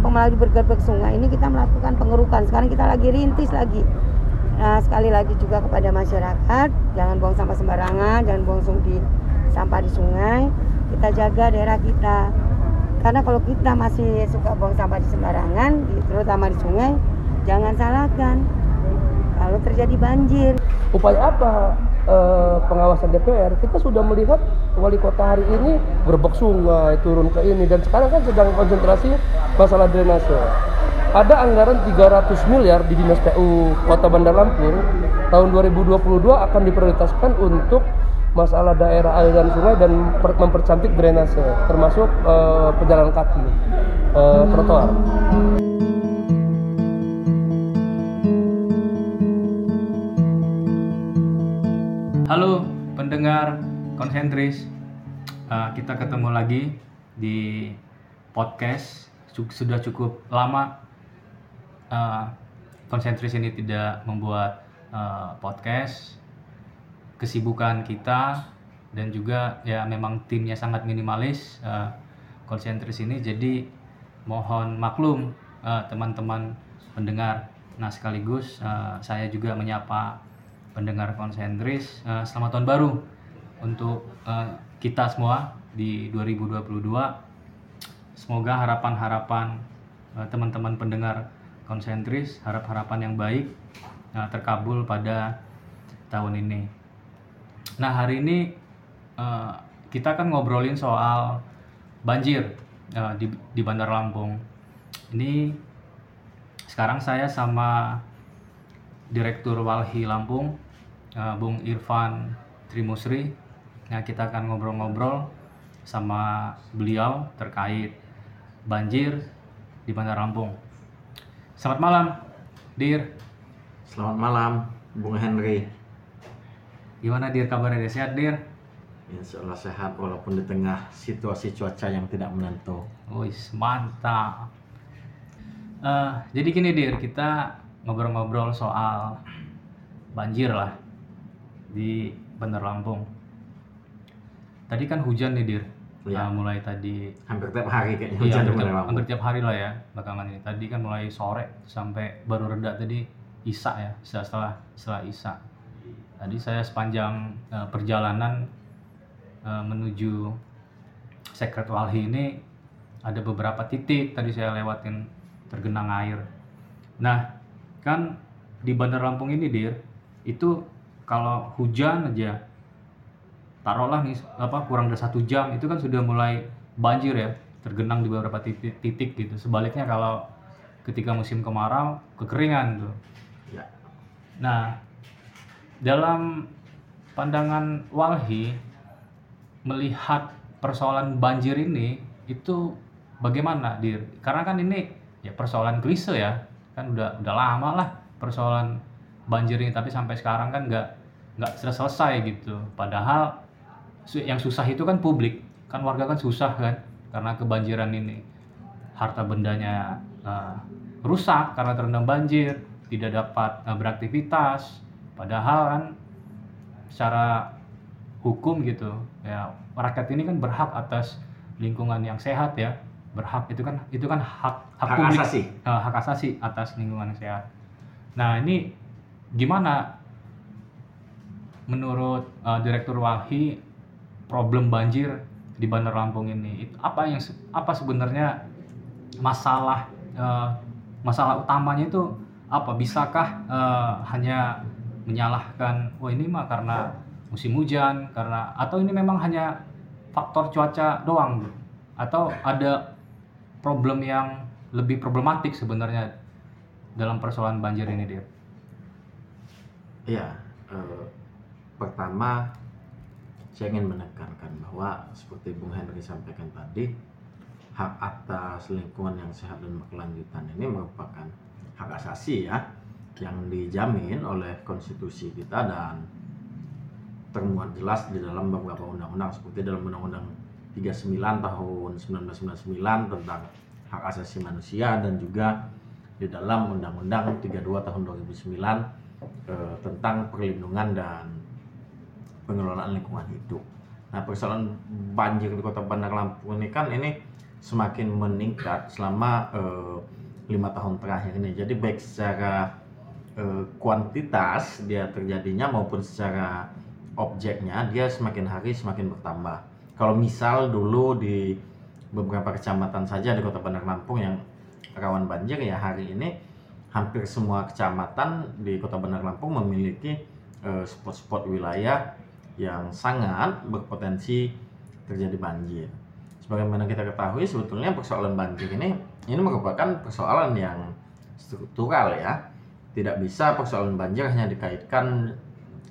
malah bergerbek sungai. Ini kita melakukan pengerukan. Sekarang kita lagi rintis lagi. Nah sekali lagi juga kepada masyarakat jangan buang sampah sembarangan jangan buang di sampah di sungai. Kita jaga daerah kita. Karena kalau kita masih suka buang sampah di sembarangan terutama di sungai jangan salahkan. Kalau terjadi banjir. Upaya apa eh, pengawasan DPR kita sudah melihat wali kota hari ini berbek sungai turun ke ini dan sekarang kan sedang konsentrasi masalah drainase ada anggaran 300 miliar di Dinas PU Kota Bandar Lampung tahun 2022 akan diprioritaskan untuk masalah daerah aliran sungai dan mempercantik drainase termasuk uh, pejalan kaki uh, trotoar. Halo pendengar konsentris, uh, kita ketemu lagi di podcast. Sudah cukup lama uh, konsentris ini tidak membuat uh, podcast. Kesibukan kita dan juga ya memang timnya sangat minimalis uh, konsentris ini. Jadi mohon maklum teman-teman uh, pendengar. Nah sekaligus uh, saya juga menyapa pendengar konsentris uh, selamat tahun baru untuk uh, kita semua di 2022 semoga harapan-harapan uh, teman-teman pendengar konsentris harap-harapan yang baik uh, terkabul pada tahun ini. Nah hari ini uh, kita akan ngobrolin soal banjir uh, di, di Bandar Lampung. Ini sekarang saya sama Direktur Walhi Lampung uh, Bung Irfan Trimusri. Nah, kita akan ngobrol-ngobrol sama beliau terkait banjir di Bandar Lampung. Selamat malam, Dir. Selamat malam, Bung Henry. Gimana Dir kabarnya? Sehat, Dir? Insya Allah sehat walaupun di tengah situasi cuaca yang tidak menentu. Wih, mantap. Uh, jadi gini Dir, kita ngobrol-ngobrol soal banjir lah di Bandar Lampung. Tadi kan hujan nih dir, ya. uh, mulai tadi hampir tiap hari kayaknya iya, hujan hampir, tiap, hampir tiap hari lah ya belakangan ini. Tadi kan mulai sore sampai baru reda tadi Isa ya, setelah setelah Isa. Tadi saya sepanjang uh, perjalanan uh, menuju Secret Walhi ini ada beberapa titik tadi saya lewatin tergenang air. Nah, kan di Bandar Lampung ini dir itu kalau hujan aja taruhlah nih apa kurang dari satu jam itu kan sudah mulai banjir ya tergenang di beberapa titik, titik gitu. Sebaliknya kalau ketika musim kemarau kekeringan tuh. Ya. nah dalam pandangan Walhi melihat persoalan banjir ini itu bagaimana dir? Karena kan ini ya persoalan klise ya. Kan udah udah lama lah persoalan banjir ini tapi sampai sekarang kan nggak nggak selesai gitu. Padahal yang susah itu kan publik. Kan warga kan susah kan karena kebanjiran ini. Harta bendanya uh, rusak karena terendam banjir tidak dapat uh, beraktivitas. Padahal kan secara hukum gitu ya rakyat ini kan berhak atas lingkungan yang sehat ya. Berhak itu kan itu kan hak hak, hak publik. asasi. Uh, hak asasi atas lingkungan yang sehat. Nah ini gimana? Menurut uh, Direktur Walhi problem banjir di Bandar Lampung ini apa yang apa sebenarnya masalah uh, masalah utamanya itu apa? Bisakah uh, hanya menyalahkan wah ini mah karena musim hujan karena atau ini memang hanya faktor cuaca doang atau ada problem yang lebih problematik sebenarnya dalam persoalan banjir ini dia Iya, eh, pertama saya ingin menekankan bahwa seperti Bung Henry sampaikan tadi, hak atas lingkungan yang sehat dan berkelanjutan ini merupakan hak asasi ya yang dijamin oleh konstitusi kita dan termuat jelas di dalam beberapa undang-undang seperti dalam Undang-Undang 39 tahun 1999 tentang hak asasi manusia dan juga di dalam Undang-Undang 32 tahun 2009 eh, tentang perlindungan dan pengelolaan lingkungan hidup. Nah persoalan banjir di kota Bandar Lampung ini kan ini semakin meningkat selama eh, lima tahun terakhir ini. Jadi baik secara eh, kuantitas dia terjadinya maupun secara objeknya dia semakin hari semakin bertambah. Kalau misal dulu di beberapa kecamatan saja di Kota Bandar Lampung yang rawan banjir ya hari ini hampir semua kecamatan di Kota Bandar Lampung memiliki eh, spot-spot wilayah yang sangat berpotensi terjadi banjir. Sebagaimana kita ketahui sebetulnya persoalan banjir ini ini merupakan persoalan yang struktural ya. Tidak bisa persoalan banjir hanya dikaitkan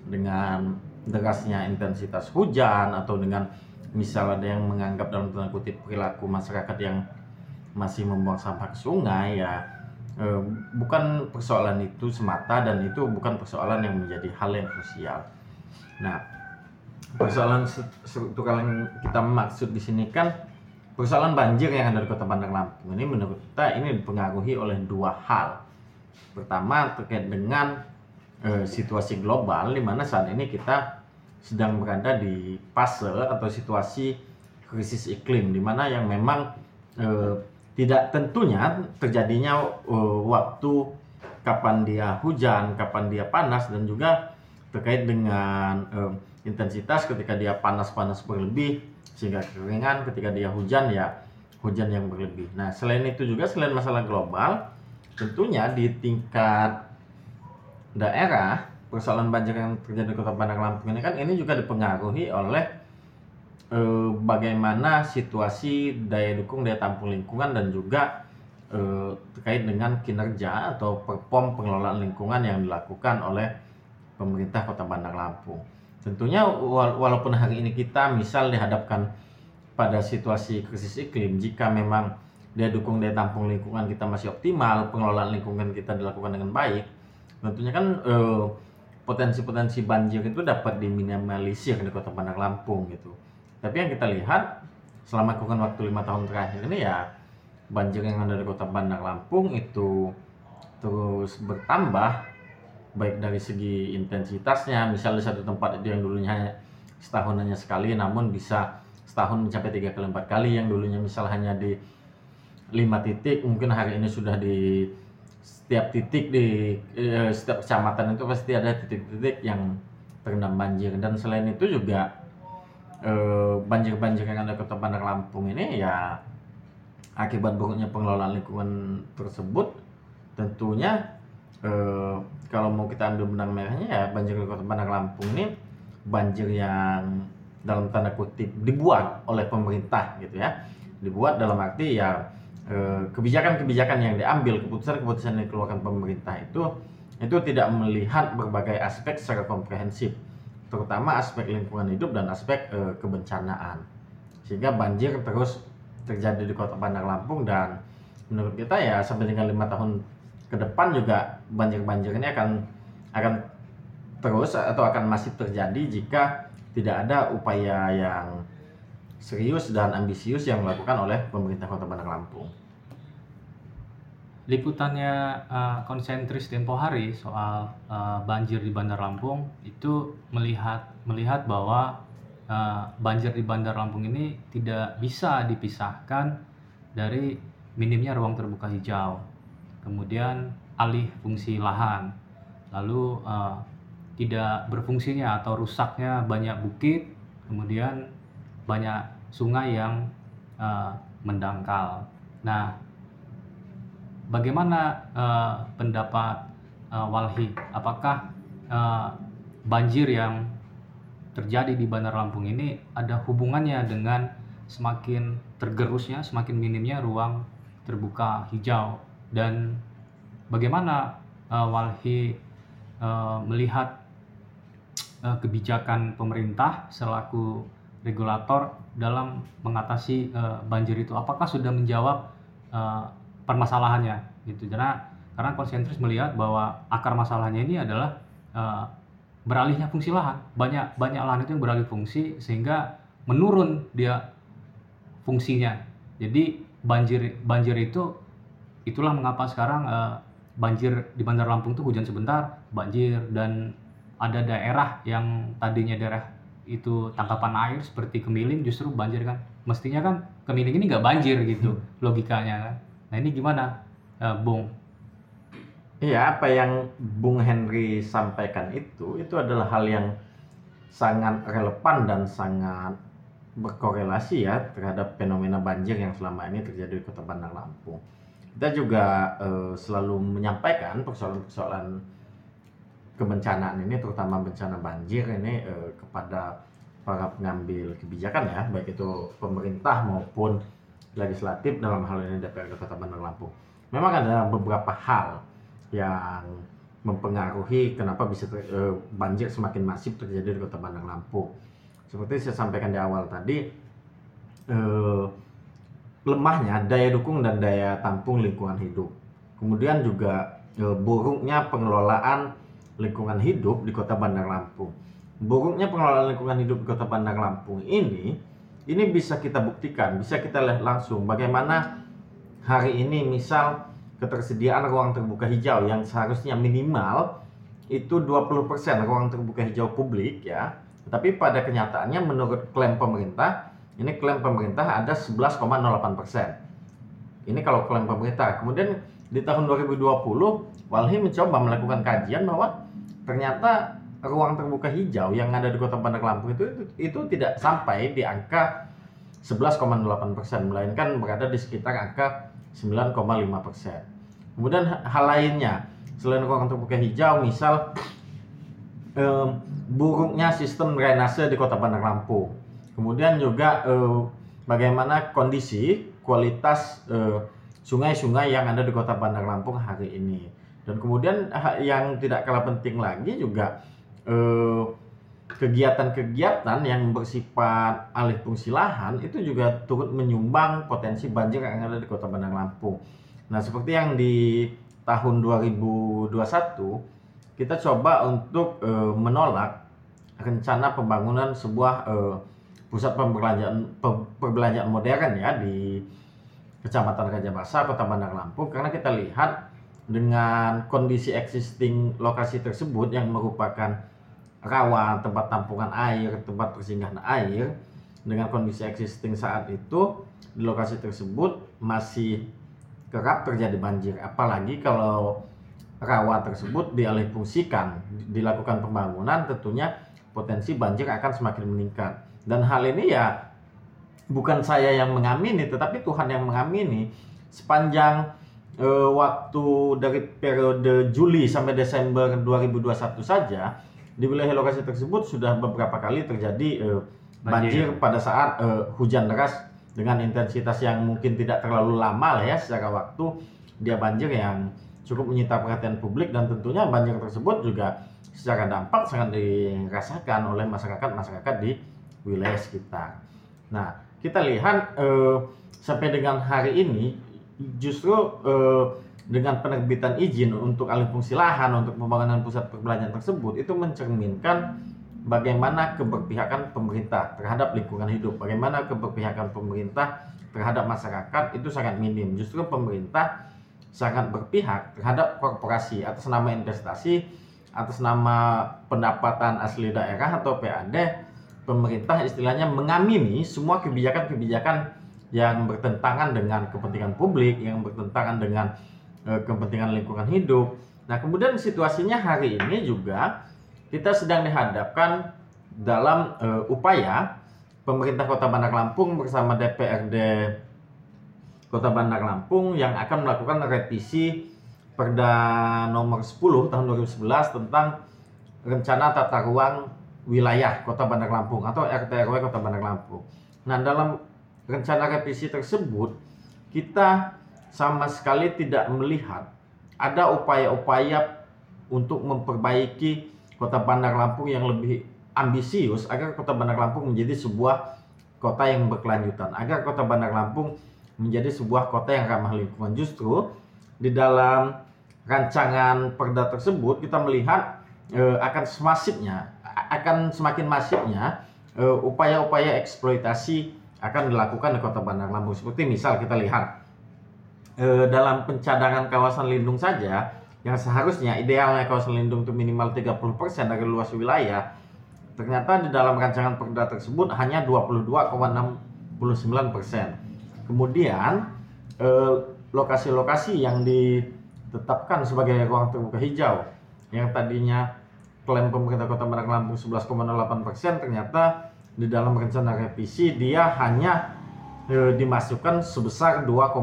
dengan derasnya intensitas hujan atau dengan misal ada yang menganggap dalam tanda kutip perilaku masyarakat yang masih membuang sampah ke sungai ya bukan persoalan itu semata dan itu bukan persoalan yang menjadi hal yang krusial. Nah, persoalan struktural yang kita maksud di sini kan persoalan banjir yang ada di Kota Bandar Lampung ini menurut kita ini dipengaruhi oleh dua hal. Pertama terkait dengan e, situasi global di mana saat ini kita sedang berada di fase atau situasi krisis iklim di mana yang memang e, tidak tentunya terjadinya e, waktu kapan dia hujan, kapan dia panas dan juga terkait dengan e, intensitas ketika dia panas-panas berlebih sehingga kekeringan ketika dia hujan ya hujan yang berlebih. Nah selain itu juga selain masalah global tentunya di tingkat daerah persoalan banjir yang terjadi di Kota Bandar Lampung ini kan ini juga dipengaruhi oleh eh, bagaimana situasi daya dukung daya tampung lingkungan dan juga eh, terkait dengan kinerja atau perform pengelolaan lingkungan yang dilakukan oleh pemerintah Kota Bandar Lampung. Tentunya walaupun hari ini kita misal dihadapkan pada situasi krisis iklim, jika memang daya dukung daya tampung lingkungan kita masih optimal, pengelolaan lingkungan kita dilakukan dengan baik, tentunya kan eh, potensi-potensi banjir itu dapat diminimalisir di Kota Bandar Lampung gitu. Tapi yang kita lihat selama kurun waktu lima tahun terakhir ini ya banjir yang ada di Kota Bandar Lampung itu terus bertambah baik dari segi intensitasnya. Misalnya satu tempat itu yang dulunya hanya setahun hanya sekali namun bisa setahun mencapai tiga kali empat kali. Yang dulunya misal hanya di lima titik mungkin hari ini sudah di setiap titik di eh, setiap kecamatan itu pasti ada titik-titik yang terendam banjir. Dan selain itu juga banjir-banjir yang ada di Kota Bandar Lampung ini ya akibat buruknya pengelolaan lingkungan tersebut tentunya eh, kalau mau kita ambil benang merahnya ya banjir di Kota Bandar Lampung ini banjir yang dalam tanda kutip dibuat oleh pemerintah gitu ya. Dibuat dalam arti ya eh, kebijakan-kebijakan yang diambil keputusan-keputusan yang dikeluarkan pemerintah itu itu tidak melihat berbagai aspek secara komprehensif terutama aspek lingkungan hidup dan aspek e, kebencanaan sehingga banjir terus terjadi di kota Bandar Lampung dan menurut kita ya sampai dengan lima tahun ke depan juga banjir-banjir ini akan akan terus atau akan masih terjadi jika tidak ada upaya yang serius dan ambisius yang dilakukan oleh pemerintah Kota Bandar Lampung. Liputannya uh, konsentris Tempo Hari soal uh, banjir di Bandar Lampung itu melihat melihat bahwa uh, banjir di Bandar Lampung ini tidak bisa dipisahkan dari minimnya ruang terbuka hijau kemudian alih fungsi lahan, lalu uh, tidak berfungsinya atau rusaknya banyak bukit, kemudian banyak sungai yang uh, mendangkal. Nah, bagaimana uh, pendapat uh, Walhi? Apakah uh, banjir yang terjadi di Bandar Lampung ini ada hubungannya dengan semakin tergerusnya, semakin minimnya ruang terbuka hijau dan bagaimana uh, Walhi uh, melihat uh, kebijakan pemerintah selaku regulator dalam mengatasi uh, banjir itu apakah sudah menjawab permasalahannya gitu. Karena karena konsentris melihat bahwa akar masalahnya ini adalah uh, beralihnya fungsi lahan. Banyak banyak lahan itu yang beralih fungsi sehingga menurun dia fungsinya. Jadi banjir banjir itu itulah mengapa sekarang uh, banjir di Bandar Lampung itu hujan sebentar banjir dan ada daerah yang tadinya daerah itu tangkapan air seperti Kemiling justru banjir kan. Mestinya kan Kemiling ini nggak banjir gitu logikanya kan. Nah ini gimana, eh, Bung? Iya, apa yang Bung Henry sampaikan itu, itu adalah hal yang sangat relevan dan sangat berkorelasi ya terhadap fenomena banjir yang selama ini terjadi di Kota Bandar Lampung. Kita juga eh, selalu menyampaikan persoalan-persoalan kebencanaan ini, terutama bencana banjir ini eh, kepada para pengambil kebijakan ya, baik itu pemerintah maupun legislatif dalam hal ini DPRD Kota Bandar Lampung. Memang ada beberapa hal yang mempengaruhi kenapa bisa ter, eh, banjir semakin masif terjadi di Kota Bandar Lampung. Seperti saya sampaikan di awal tadi, eh, lemahnya daya dukung dan daya tampung lingkungan hidup. Kemudian juga eh, buruknya pengelolaan lingkungan hidup di Kota Bandar Lampung buruknya pengelolaan lingkungan hidup di Kota Bandar Lampung ini ini bisa kita buktikan, bisa kita lihat langsung bagaimana hari ini misal ketersediaan ruang terbuka hijau yang seharusnya minimal itu 20% ruang terbuka hijau publik ya. Tapi pada kenyataannya menurut klaim pemerintah, ini klaim pemerintah ada 11,08%. Ini kalau klaim pemerintah. Kemudian di tahun 2020 Walhi mencoba melakukan kajian bahwa ternyata ruang terbuka hijau yang ada di Kota Bandar Lampung itu, itu itu tidak sampai di angka 11,8 persen, melainkan berada di sekitar angka 9,5 persen. Kemudian hal lainnya selain ruang terbuka hijau, misal eh, buruknya sistem drainase di Kota Bandar Lampung. Kemudian juga eh, bagaimana kondisi kualitas sungai-sungai yang ada di Kota Bandar Lampung hari ini. Dan kemudian yang tidak kalah penting lagi juga Eh, kegiatan-kegiatan yang bersifat alih fungsi lahan itu juga turut menyumbang potensi banjir yang ada di Kota Bandar Lampung. Nah, seperti yang di tahun 2021 kita coba untuk e, menolak rencana pembangunan sebuah e, pusat perbelanjaan perbelanjaan modern ya di Kecamatan Raja Basa, Kota Bandar Lampung karena kita lihat dengan kondisi existing lokasi tersebut yang merupakan rawa, tempat tampungan air, tempat persinggahan air dengan kondisi existing saat itu di lokasi tersebut masih kerap terjadi banjir. Apalagi kalau rawa tersebut dialihfungsikan, dilakukan pembangunan, tentunya potensi banjir akan semakin meningkat. Dan hal ini ya bukan saya yang mengamini, tetapi Tuhan yang mengamini sepanjang eh, waktu dari periode Juli sampai Desember 2021 saja di wilayah lokasi tersebut sudah beberapa kali terjadi uh, banjir, banjir pada saat uh, hujan deras dengan intensitas yang mungkin tidak terlalu lama lah ya secara waktu dia banjir yang cukup menyita perhatian publik dan tentunya banjir tersebut juga secara dampak sangat dirasakan oleh masyarakat-masyarakat di wilayah sekitar. Nah, kita lihat uh, sampai dengan hari ini justru uh, dengan penerbitan izin untuk alih fungsi lahan untuk pembangunan pusat perbelanjaan tersebut itu mencerminkan bagaimana keberpihakan pemerintah terhadap lingkungan hidup, bagaimana keberpihakan pemerintah terhadap masyarakat itu sangat minim. Justru pemerintah sangat berpihak terhadap korporasi atas nama investasi, atas nama pendapatan asli daerah atau PAD. Pemerintah istilahnya mengamini semua kebijakan-kebijakan yang bertentangan dengan kepentingan publik, yang bertentangan dengan kepentingan lingkungan hidup. Nah, kemudian situasinya hari ini juga kita sedang dihadapkan dalam uh, upaya pemerintah Kota Bandar Lampung bersama DPRD Kota Bandar Lampung yang akan melakukan revisi Perda nomor 10 tahun 2011 tentang rencana tata ruang wilayah Kota Bandar Lampung atau RTRW Kota Bandar Lampung. Nah, dalam rencana revisi tersebut kita sama sekali tidak melihat ada upaya-upaya untuk memperbaiki Kota Bandar Lampung yang lebih ambisius agar Kota Bandar Lampung menjadi sebuah kota yang berkelanjutan, agar Kota Bandar Lampung menjadi sebuah kota yang ramah lingkungan. Justru di dalam rancangan perda tersebut kita melihat e, akan semasifnya, akan semakin masifnya upaya upaya-upaya eksploitasi akan dilakukan di Kota Bandar Lampung. Seperti misal kita lihat e, dalam pencadangan kawasan lindung saja yang seharusnya idealnya kawasan lindung itu minimal 30% dari luas wilayah ternyata di dalam rancangan perda tersebut hanya 22,69%. Kemudian eh, lokasi-lokasi yang ditetapkan sebagai ruang terbuka hijau yang tadinya klaim pemerintah Kota Bandar Lampung 11,08% ternyata di dalam rencana revisi dia hanya e, dimasukkan sebesar 2,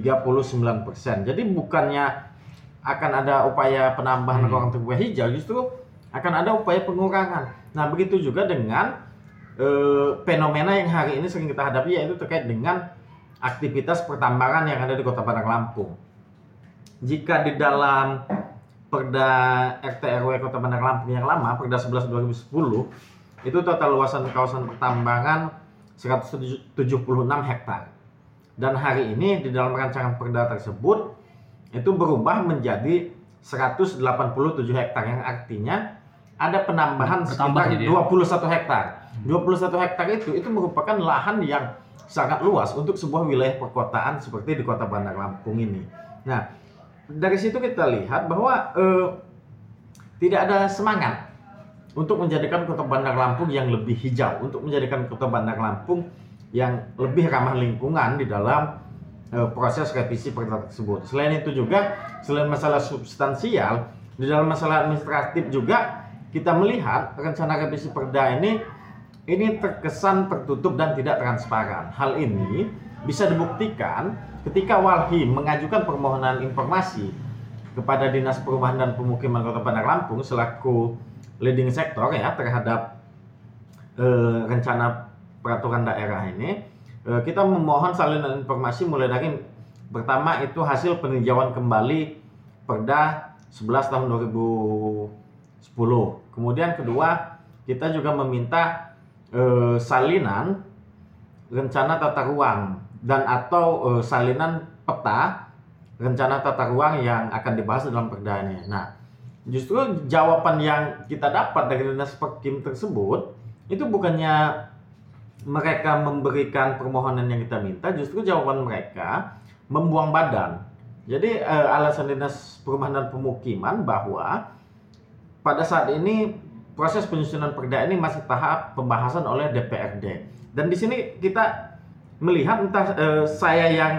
39%. Jadi bukannya akan ada upaya penambahan hmm. ruang terbuka hijau, justru akan ada upaya pengurangan. Nah, begitu juga dengan e, fenomena yang hari ini sering kita hadapi yaitu terkait dengan aktivitas pertambangan yang ada di Kota Padang Lampung. Jika di dalam Perda RTRW Kota Bandar Lampung yang lama, Perda 11 2010, itu total luasan kawasan pertambangan 176 hektar. Dan hari ini di dalam rancangan perda tersebut itu berubah menjadi 187 hektar yang artinya ada penambahan Bertambah sekitar jadi ya? 21 hektar. 21 hektar itu itu merupakan lahan yang sangat luas untuk sebuah wilayah perkotaan seperti di Kota Bandar Lampung ini. Nah, dari situ kita lihat bahwa eh, tidak ada semangat untuk menjadikan Kota Bandar Lampung yang lebih hijau, untuk menjadikan Kota Bandar Lampung yang lebih ramah lingkungan di dalam eh, proses revisi perda tersebut. Selain itu juga, selain masalah substansial, di dalam masalah administratif juga kita melihat rencana revisi perda ini ini terkesan tertutup dan tidak transparan. Hal ini bisa dibuktikan ketika Walhi mengajukan permohonan informasi kepada Dinas Perumahan dan Pemukiman Kota Bandar Lampung selaku leading sektor ya terhadap eh, rencana peraturan daerah ini eh, kita memohon salinan informasi mulai dari pertama itu hasil peninjauan kembali Perda 11 tahun 2010. Kemudian kedua kita juga meminta eh, salinan rencana tata ruang dan atau eh, salinan peta rencana tata ruang yang akan dibahas dalam perda ini. Nah, justru jawaban yang kita dapat dari dinas perkim tersebut itu bukannya mereka memberikan permohonan yang kita minta, justru jawaban mereka membuang badan. Jadi eh, alasan dinas perumahan dan pemukiman bahwa pada saat ini proses penyusunan perda ini masih tahap pembahasan oleh DPRD. Dan di sini kita melihat entah eh, saya yang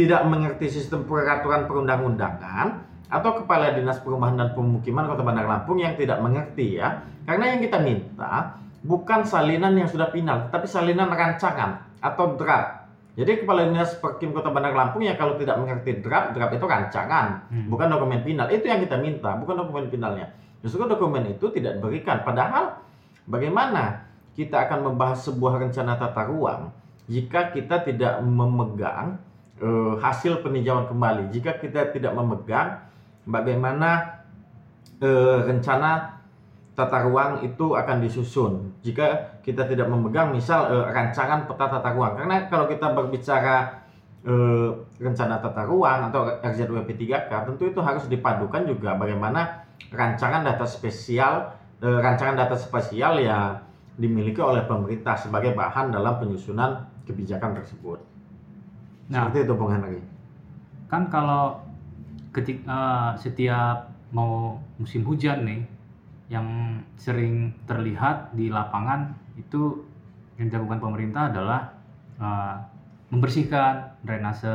tidak mengerti sistem peraturan perundang-undangan atau kepala dinas perumahan dan pemukiman Kota Bandar Lampung yang tidak mengerti ya. Karena yang kita minta bukan salinan yang sudah final, tapi salinan rancangan atau draft. Jadi kepala dinas perkim Kota Bandar Lampung ya kalau tidak mengerti draft, draft itu rancangan, Hmm. bukan dokumen final. Itu yang kita minta, bukan dokumen finalnya. Justru dokumen itu tidak diberikan. Padahal bagaimana kita akan membahas sebuah rencana tata ruang jika kita tidak memegang eh, hasil peninjauan kembali, jika kita tidak memegang bagaimana eh, rencana tata ruang itu akan disusun. Jika kita tidak memegang misal eh, rancangan peta tata ruang, karena kalau kita berbicara eh, rencana tata ruang atau RZWP 3K, tentu itu harus dipadukan juga bagaimana rancangan data spesial, eh, rancangan data spesial yang dimiliki oleh pemerintah sebagai bahan dalam penyusunan kebijakan tersebut. Nah, Seperti itu Bung Henry. kan kalau ketik eh, setiap mau musim hujan nih yang sering terlihat di lapangan itu yang dilakukan pemerintah adalah eh, membersihkan drainase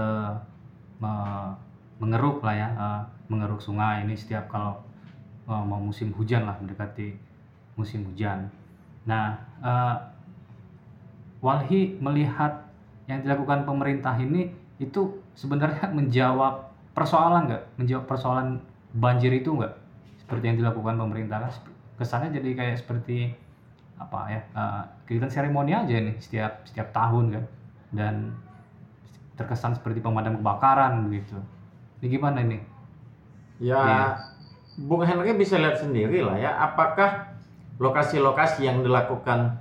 me- mengeruk lah ya eh, mengeruk sungai. Ini setiap kalau eh, mau musim hujan lah mendekati musim hujan. Nah eh, Walhi melihat yang dilakukan pemerintah ini itu sebenarnya menjawab persoalan nggak? Menjawab persoalan banjir itu nggak seperti yang dilakukan pemerintah kan kesannya jadi kayak seperti apa ya eh, kegiatan seremoni aja nih setiap setiap tahun kan dan terkesan seperti pemadam kebakaran begitu ini gimana ini Ya, Iya. Bung Henry bisa lihat sendiri lah ya, apakah lokasi-lokasi yang dilakukan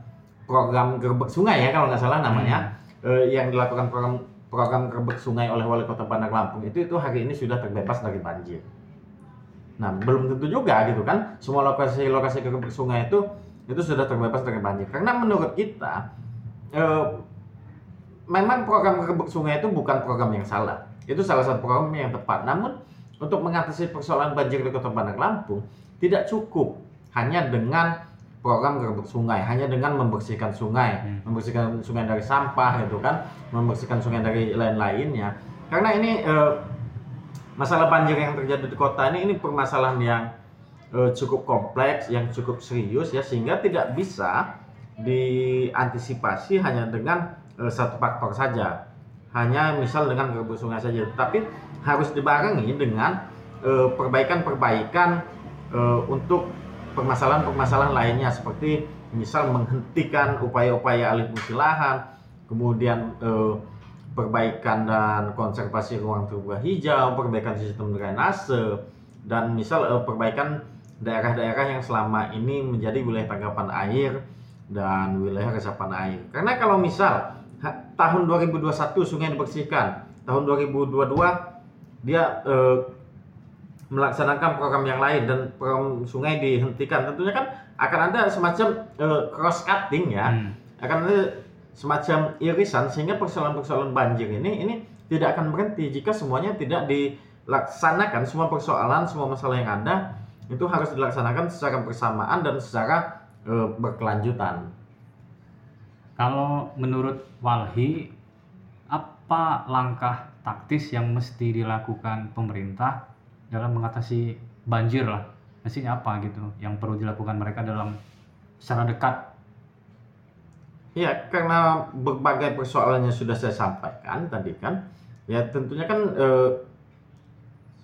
program gerbek sungai ya kalau nggak salah namanya, eh, yang dilakukan program program gerbek sungai oleh wali kota Bandar Lampung itu itu hari ini sudah terbebas dari banjir. Nah, belum tentu juga gitu kan, semua lokasi-lokasi gerbek sungai itu itu sudah terbebas dari banjir. Karena menurut kita, eh, memang program gerbek sungai itu bukan program yang salah, itu salah satu program yang tepat. Namun untuk mengatasi persoalan banjir di Kota Bandar Lampung tidak cukup hanya dengan program gerbek sungai hanya dengan membersihkan sungai, Hmm. membersihkan sungai dari sampah gitu kan, membersihkan sungai dari lain-lainnya. Karena ini eh, masalah banjir yang terjadi di kota ini ini permasalahan yang eh, cukup kompleks, yang cukup serius ya sehingga tidak bisa diantisipasi hanya dengan eh, satu faktor saja. Hanya misal dengan gerbek sungai saja, tapi harus dibarengi dengan eh, perbaikan-perbaikan eh, untuk permasalahan-permasalahan lainnya seperti misal menghentikan upaya-upaya alih fungsi lahan, kemudian eh, perbaikan dan konservasi ruang terbuka hijau, perbaikan sistem drainase, dan misal eh, perbaikan daerah-daerah yang selama ini menjadi wilayah tanggapan air dan wilayah resapan air. Karena kalau misal tahun 2021 sungai dibersihkan, tahun 2022 dia eh, melaksanakan program yang lain dan program sungai dihentikan, tentunya kan akan ada semacam cross cutting ya Hmm. akan ada semacam irisan sehingga persoalan-persoalan banjir ini ini tidak akan berhenti jika semuanya tidak dilaksanakan semua persoalan semua masalah yang ada itu harus dilaksanakan secara bersamaan dan secara eh, berkelanjutan. Kalau menurut Walhi, apa langkah taktis yang mesti dilakukan pemerintah dalam mengatasi banjir lah? Mestinya apa gitu yang perlu dilakukan mereka dalam secara dekat? Ya karena berbagai persoalannya sudah saya sampaikan tadi kan, ya tentunya kan eh,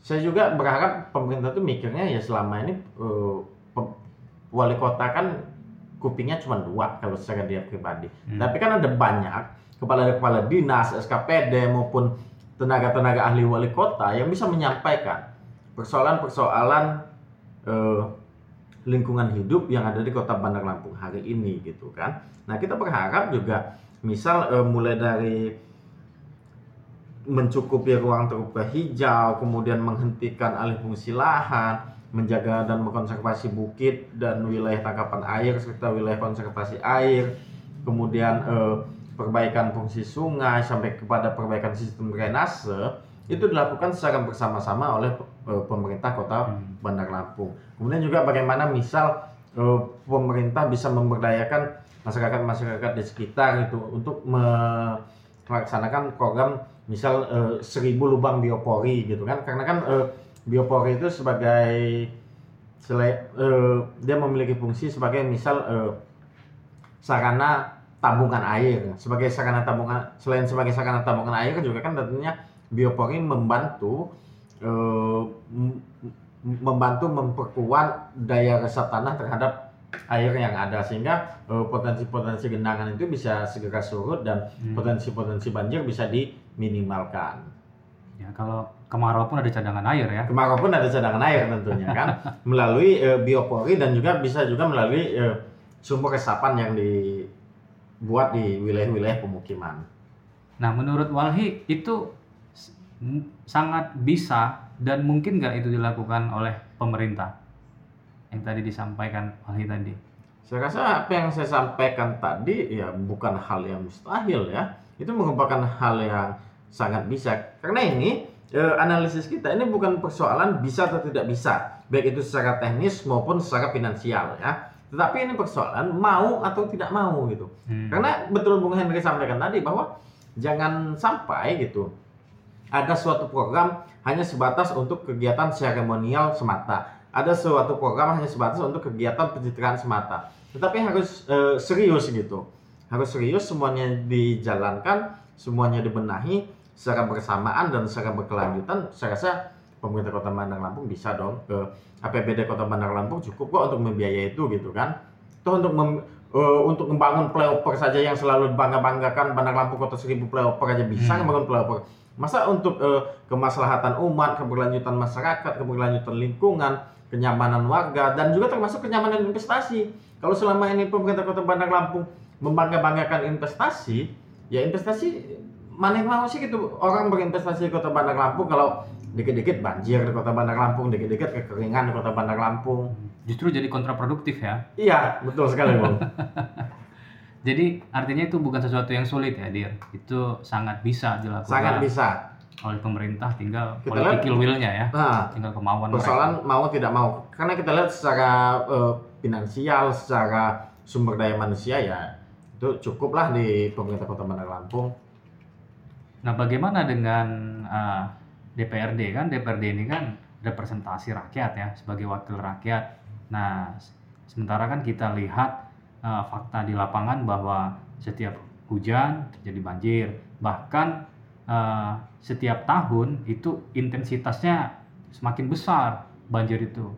saya juga berharap pemerintah itu mikirnya ya selama ini eh, wali kota kan kupingnya cuma dua kalau secara dia pribadi. Hmm. Tapi kan ada banyak kepala-kepala dinas, SKPD maupun tenaga-tenaga ahli wali kota yang bisa menyampaikan persoalan-persoalan eh, lingkungan hidup yang ada di kota Bandar Lampung hari ini gitu kan. Nah kita berharap juga misal eh, mulai dari mencukupi ruang terbuka hijau, kemudian menghentikan alih fungsi lahan, menjaga dan mengkonservasi bukit dan wilayah tangkapan air serta wilayah konservasi air, kemudian eh, perbaikan fungsi sungai sampai kepada perbaikan sistem drainase itu dilakukan secara bersama-sama oleh eh, pemerintah kota Hmm. Bandar Lampung. Kemudian juga bagaimana misal eh, pemerintah bisa memberdayakan masyarakat-masyarakat di sekitar itu untuk me- melaksanakan program misal eh, seribu lubang biopori gitu kan karena kan eh, biopori itu sebagai dia memiliki fungsi sebagai misal sarana tabungan air sebagai sarana tabungan selain sebagai sarana tabungan air juga kan tentunya biopori membantu eh, membantu memperkuat daya resap tanah terhadap air yang ada sehingga eh, potensi-potensi genangan itu bisa segera surut dan Hmm. potensi-potensi banjir bisa diminimalkan. Ya kalau kemarau pun ada cadangan air ya. Kemarau pun ada cadangan air tentunya kan melalui eh, biopori dan juga bisa juga melalui eh, sumber resapan yang dibuat di wilayah-wilayah pemukiman. Nah menurut Walhi itu sangat bisa dan mungkin nggak itu dilakukan oleh pemerintah yang tadi disampaikan Walhi tadi. Saya rasa apa yang saya sampaikan tadi ya bukan hal yang mustahil ya. Itu merupakan hal yang sangat bisa. Karena ini eh, analisis kita ini bukan persoalan bisa atau tidak bisa, baik itu secara teknis maupun secara finansial ya. Tetapi ini persoalan mau atau tidak mau gitu. Hmm. Karena betul Bung Henry sampaikan tadi bahwa jangan sampai gitu ada suatu program hanya sebatas untuk kegiatan seremonial semata. Ada suatu program hanya sebatas untuk kegiatan pencitraan semata. Tetapi harus eh, serius gitu. Harus serius semuanya dijalankan, semuanya dibenahi secara bersamaan dan secara berkelanjutan. Saya rasa pemerintah Kota Bandar Lampung bisa dong ke APBD Kota Bandar Lampung cukup kok untuk membiayai itu gitu kan. Toh untuk mem- eh, untuk membangun flyover saja yang selalu bangga-banggakan Bandar Lampung Kota Seribu flyover aja bisa Hmm. membangun flyover. Masa untuk eh, kemaslahatan umat, keberlanjutan masyarakat, keberlanjutan lingkungan, kenyamanan warga dan juga termasuk kenyamanan investasi. Kalau selama ini pemerintah Kota Bandar Lampung membangga-banggakan investasi, ya investasi mana yang mau sih gitu orang berinvestasi di Kota Bandar Lampung kalau dikit-dikit banjir di Kota Bandar Lampung, dikit-dikit kekeringan di Kota Bandar Lampung. Justru jadi kontraproduktif ya. Iya, betul sekali, Bung. Jadi artinya itu bukan sesuatu yang sulit ya, Dir. Itu sangat bisa dilakukan Sangat bisa. oleh pemerintah, tinggal Kita political will-nya ya, Nah, tinggal kemauan mereka. persoalan mau tidak mau karena kita lihat secara eh, finansial, secara sumber daya manusia ya itu cukuplah di pemerintah Kota Bandar Lampung. Nah, bagaimana dengan uh, DPRD kan? DPRD ini kan representasi rakyat ya, sebagai wakil rakyat. Nah, sementara kan kita lihat uh, fakta di lapangan bahwa setiap hujan terjadi banjir, bahkan uh, setiap tahun itu intensitasnya semakin besar banjir itu.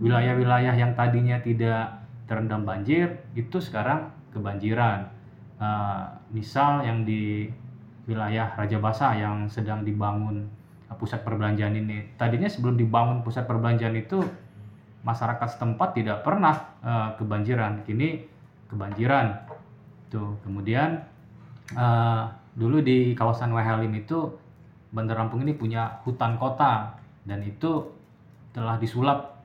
Wilayah-wilayah yang tadinya tidak terendam banjir itu sekarang kebanjiran. Uh, misal yang di wilayah Raja Basa yang sedang dibangun pusat perbelanjaan ini. Tadinya sebelum dibangun pusat perbelanjaan itu masyarakat setempat tidak pernah uh, kebanjiran. Kini kebanjiran. Tuh. Kemudian uh, dulu di kawasan Wehalim itu Bandar Lampung ini punya hutan kota dan itu telah disulap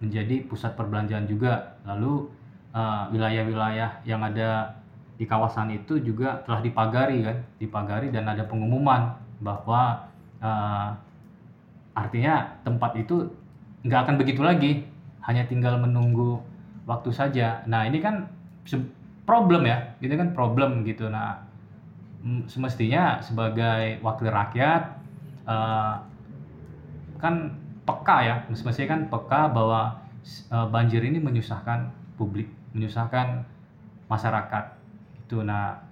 menjadi pusat perbelanjaan juga. Lalu eh, wilayah-wilayah uh, yang ada di kawasan itu juga telah dipagari kan, dipagari dan ada pengumuman bahwa uh, artinya tempat itu nggak akan begitu lagi, hanya tinggal menunggu waktu saja. Nah ini kan problem ya, gitu kan problem gitu. Nah semestinya sebagai wakil rakyat uh, kan peka ya, semestinya kan peka bahwa uh, banjir ini menyusahkan publik, menyusahkan masyarakat. Itu nah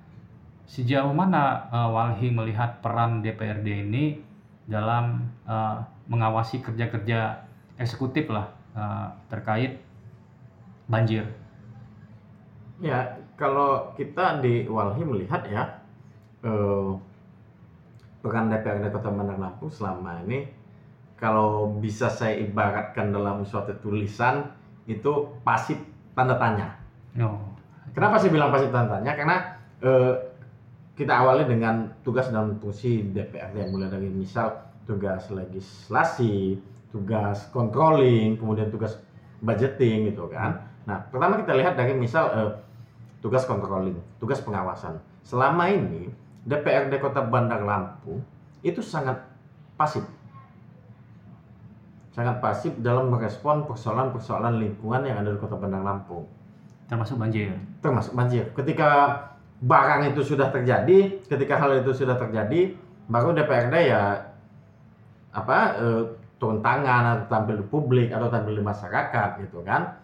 sejauh mana uh, Walhi melihat peran DPRD ini dalam uh, mengawasi kerja-kerja eksekutif lah uh, terkait banjir. Ya, kalau kita di Walhi melihat ya uh, peran DPRD Kota Bandar Lampung selama ini kalau bisa saya ibaratkan dalam suatu tulisan itu pasif tanda tanya. Oh. Kenapa saya bilang pasif tanda tanya? Karena eh, kita awali dengan tugas dan fungsi DPRD yang mulai dari misal tugas legislasi, tugas controlling, kemudian tugas budgeting gitu kan. Nah, pertama kita lihat dari misal eh, tugas controlling, tugas pengawasan. Selama ini DPRD Kota Bandar Lampung itu sangat pasif sangat pasif dalam merespon persoalan-persoalan lingkungan yang ada di Kota Bandar Lampung. Termasuk banjir. Termasuk banjir. Ketika barang itu sudah terjadi, ketika hal itu sudah terjadi, baru DPRD ya apa e, turun tangan atau tampil di publik atau tampil di masyarakat gitu kan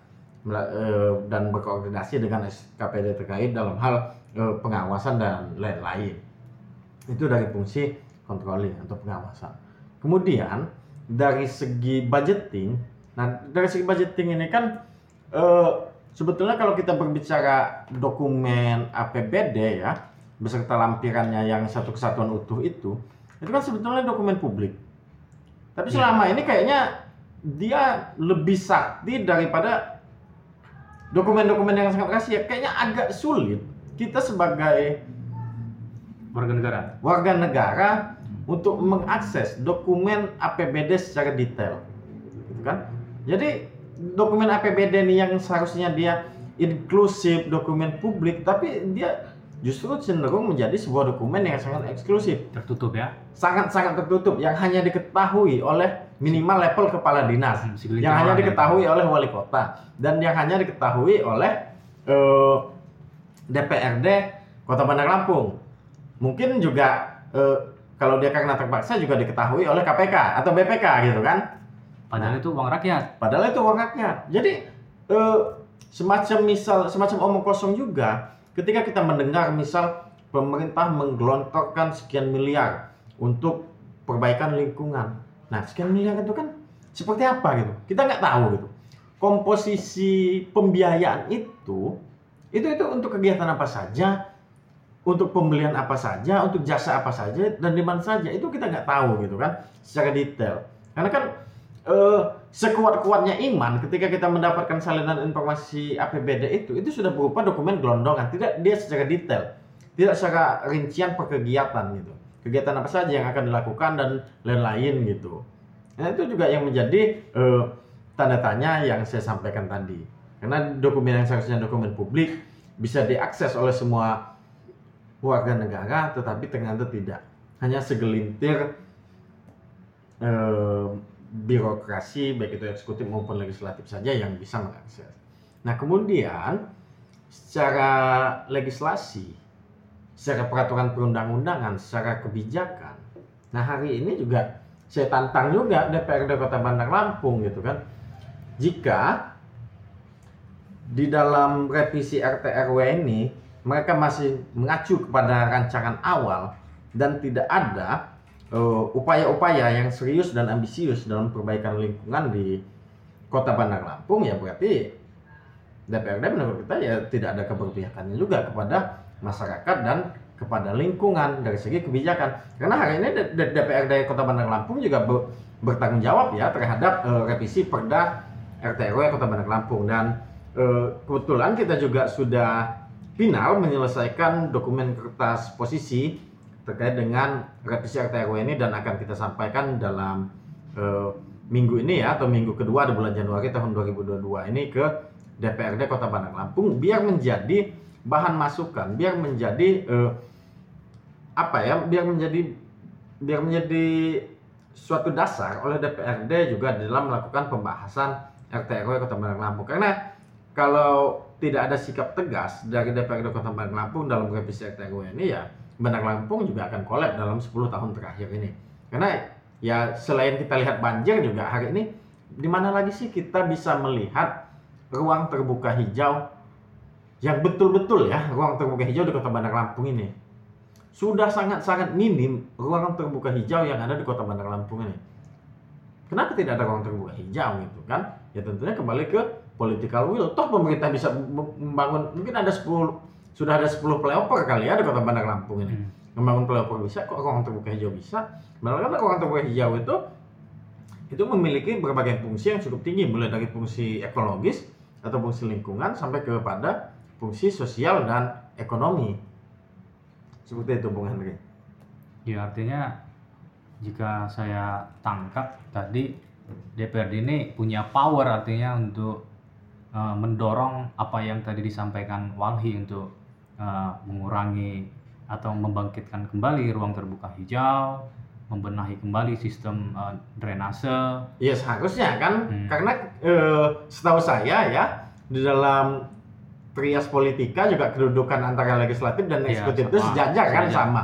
e, dan berkoordinasi dengan SKPD terkait dalam hal e, pengawasan dan lain-lain. Itu dari fungsi controlling atau pengawasan. Kemudian dari segi budgeting, nah dari segi budgeting ini kan uh, sebetulnya kalau kita berbicara dokumen APBD ya beserta lampirannya yang satu kesatuan utuh itu, itu kan sebetulnya dokumen publik. Tapi ya. selama ini kayaknya dia lebih sakti daripada dokumen-dokumen yang sangat rahasia. Kayaknya agak sulit kita sebagai warga negara warga negara untuk mengakses dokumen APBD secara detail. Gitu kan? Jadi dokumen APBD ini yang seharusnya dia inklusif dokumen publik tapi dia justru cenderung menjadi sebuah dokumen yang sangat eksklusif tertutup ya sangat-sangat tertutup yang hanya diketahui oleh minimal level kepala dinas hmm, yang hanya ya. diketahui oleh wali kota dan yang hanya diketahui oleh uh, eh, DPRD Kota Bandar Lampung mungkin juga uh, kalau dia karena terpaksa juga diketahui oleh KPK atau BPK gitu kan. Padahal nah, itu uang rakyat. Padahal itu uang rakyat. Jadi eh, semacam misal semacam omong kosong juga ketika kita mendengar misal pemerintah menggelontorkan sekian miliar untuk perbaikan lingkungan. Nah, sekian miliar itu kan seperti apa gitu? Kita nggak tahu gitu. Komposisi pembiayaan itu itu itu untuk kegiatan apa saja, untuk pembelian apa saja, untuk jasa apa saja, dan di mana saja itu kita nggak tahu gitu kan secara detail. Karena kan eh, sekuat-kuatnya iman ketika kita mendapatkan salinan informasi APBD itu, itu sudah berupa dokumen gelondongan, tidak dia secara detail, tidak secara rincian per kegiatan gitu. Kegiatan apa saja yang akan dilakukan dan lain-lain gitu. Nah itu juga yang menjadi eh, tanda tanya yang saya sampaikan tadi. Karena dokumen yang seharusnya dokumen publik bisa diakses oleh semua warga negara tetapi ternyata tidak hanya segelintir eh, birokrasi baik itu eksekutif maupun legislatif saja yang bisa mengakses. Nah kemudian secara legislasi, secara peraturan perundang-undangan, secara kebijakan, nah hari ini juga saya tantang juga DPRD Kota Bandar Lampung gitu kan, jika di dalam revisi RT RW ini mereka masih mengacu kepada rancangan awal dan tidak ada uh, upaya-upaya yang serius dan ambisius dalam perbaikan lingkungan di Kota Bandar Lampung ya berarti DPRD menurut kita ya tidak ada keberpihakannya juga kepada masyarakat dan kepada lingkungan dari segi kebijakan. Karena hari ini DPRD Kota Bandar Lampung juga bertanggung jawab ya terhadap uh, revisi Perda RT RW Kota Bandar Lampung dan uh, kebetulan kita juga sudah final menyelesaikan dokumen kertas posisi terkait dengan revisi RT RW ini dan akan kita sampaikan dalam uh, minggu ini ya atau minggu kedua di bulan Januari tahun 2022 ini ke DPRD Kota Bandar Lampung biar menjadi bahan masukan, biar menjadi uh, apa ya, biar menjadi biar menjadi suatu dasar oleh DPRD juga dalam melakukan pembahasan RT RW Kota Bandar Lampung. Karena kalau tidak ada sikap tegas dari DPRD Kota Bandar Lampung dalam revisi RTRW ini ya Bandar Lampung juga akan kolab dalam 10 tahun terakhir ini. Karena ya selain kita lihat banjir juga hari ini di mana lagi sih kita bisa melihat ruang terbuka hijau yang betul-betul ya ruang terbuka hijau di Kota Bandar Lampung ini. Sudah sangat-sangat minim ruang terbuka hijau yang ada di Kota Bandar Lampung ini. Kenapa tidak ada ruang terbuka hijau gitu kan? Ya tentunya kembali ke political will. Toh pemerintah bisa membangun mungkin ada 10 sudah ada 10 flyover kali ya di Kota Bandar Lampung ini. Hmm. Membangun flyover bisa kok ruang terbuka hijau bisa. Padahal kan ruang terbuka hijau itu itu memiliki berbagai fungsi yang cukup tinggi mulai dari fungsi ekologis atau fungsi lingkungan sampai kepada fungsi sosial dan ekonomi. Seperti itu Bung Henry. Ya artinya jika saya tangkap tadi DPRD ini punya power artinya untuk uh, mendorong apa yang tadi disampaikan Walhi untuk uh, mengurangi atau membangkitkan kembali ruang terbuka hijau, membenahi kembali sistem uh, drainase. Iya seharusnya kan, hmm. karena uh, setahu saya ya di dalam trias politika juga kedudukan antara legislatif dan iya, eksekutif ya, itu sejajar kan sama,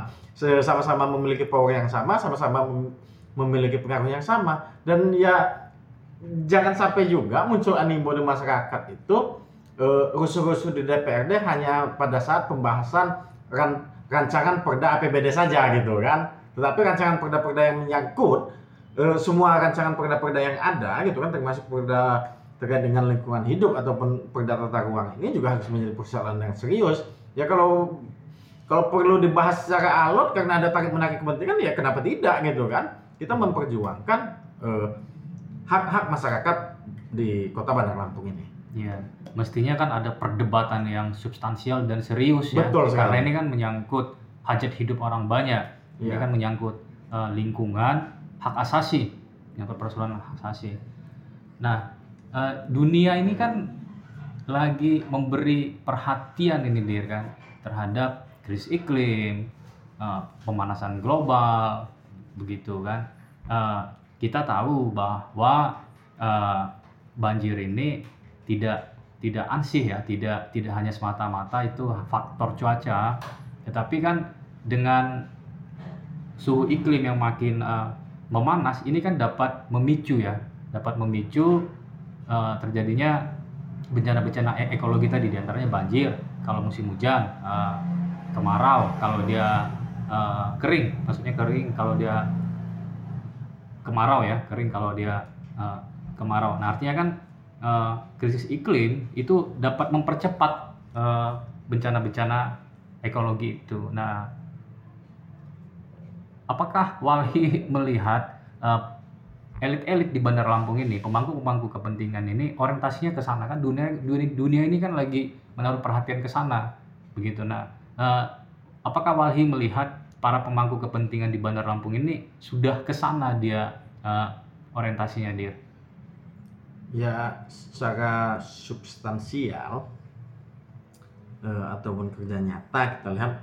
sama-sama memiliki power yang sama, sama-sama memiliki pengaruh yang sama dan ya jangan sampai juga muncul animo di masyarakat itu rusuh-rusuh di DPRD hanya pada saat pembahasan ran, rancangan perda APBD saja gitu kan. Tetapi rancangan perda-perda yang menyangkut uh, semua rancangan perda-perda yang ada gitu kan termasuk perda terkait dengan lingkungan hidup ataupun perda tata ruang ini juga harus menjadi persoalan yang serius. Ya kalau kalau perlu dibahas secara alot karena ada tarik menarik kepentingan ya kenapa tidak gitu kan? Kita memperjuangkan uh, hak-hak masyarakat di Kota Bandar Lampung ini. Iya, mestinya kan ada perdebatan yang substansial dan serius ya. Betul sekali. Karena ini kan menyangkut hajat hidup orang banyak. Ini ya. kan menyangkut uh, lingkungan, hak asasi, yang persoalan hak asasi. Nah, uh, dunia ini kan lagi memberi perhatian ini dir kan terhadap krisis iklim, uh, pemanasan global, begitu kan. Uh, kita tahu bahwa uh, banjir ini tidak tidak ansih ya, tidak tidak hanya semata-mata itu faktor cuaca, tetapi kan dengan suhu iklim yang makin uh, memanas ini kan dapat memicu ya, dapat memicu uh, terjadinya bencana-bencana e ekologi tadi di antaranya banjir kalau musim hujan, uh, kemarau kalau dia uh, kering, maksudnya kering kalau dia kemarau ya kering kalau dia uh, kemarau. Nah artinya kan uh, krisis iklim itu dapat mempercepat bencana-bencana uh, ekologi itu nah apakah Walhi melihat uh, elit-elit di Bandar Lampung ini, pemangku-pemangku kepentingan ini orientasinya ke sana kan dunia, dunia ini kan lagi menaruh perhatian ke sana begitu. Nah, apakah Walhi melihat para pemangku kepentingan di Bandar Lampung ini sudah ke sana dia orientasinya dia? Ya, secara substansial uh, ataupun kerja nyata kita lihat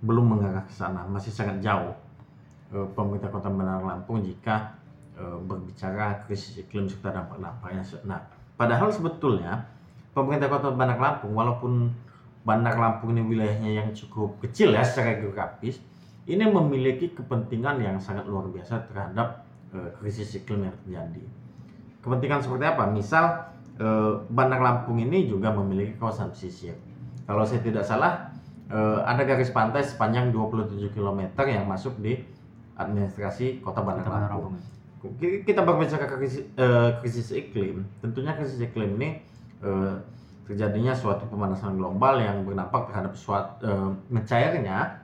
belum mengarah ke sana, masih sangat jauh uh, pemerintah Kota Bandar Lampung jika eh, berbicara krisis iklim serta dampak-dampaknya. Nah, padahal sebetulnya pemerintah Kota Bandar Lampung walaupun Bandar Lampung ini wilayahnya yang cukup kecil ya secara geografis, ini memiliki kepentingan yang sangat luar biasa terhadap krisis iklim yang terjadi. Kepentingan seperti apa? Misal eh, Bandar Lampung ini juga memiliki kawasan pesisir. Kalau saya tidak salah, eh, ada garis pantai sepanjang 27 km yang masuk di administrasi Kota Bandar Kota Lampung. Lampung. Ki- Kita berbicara krisis, eh, krisis iklim, tentunya krisis iklim ini eh, terjadinya suatu pemanasan global yang berdampak terhadap suatu eh, mencairnya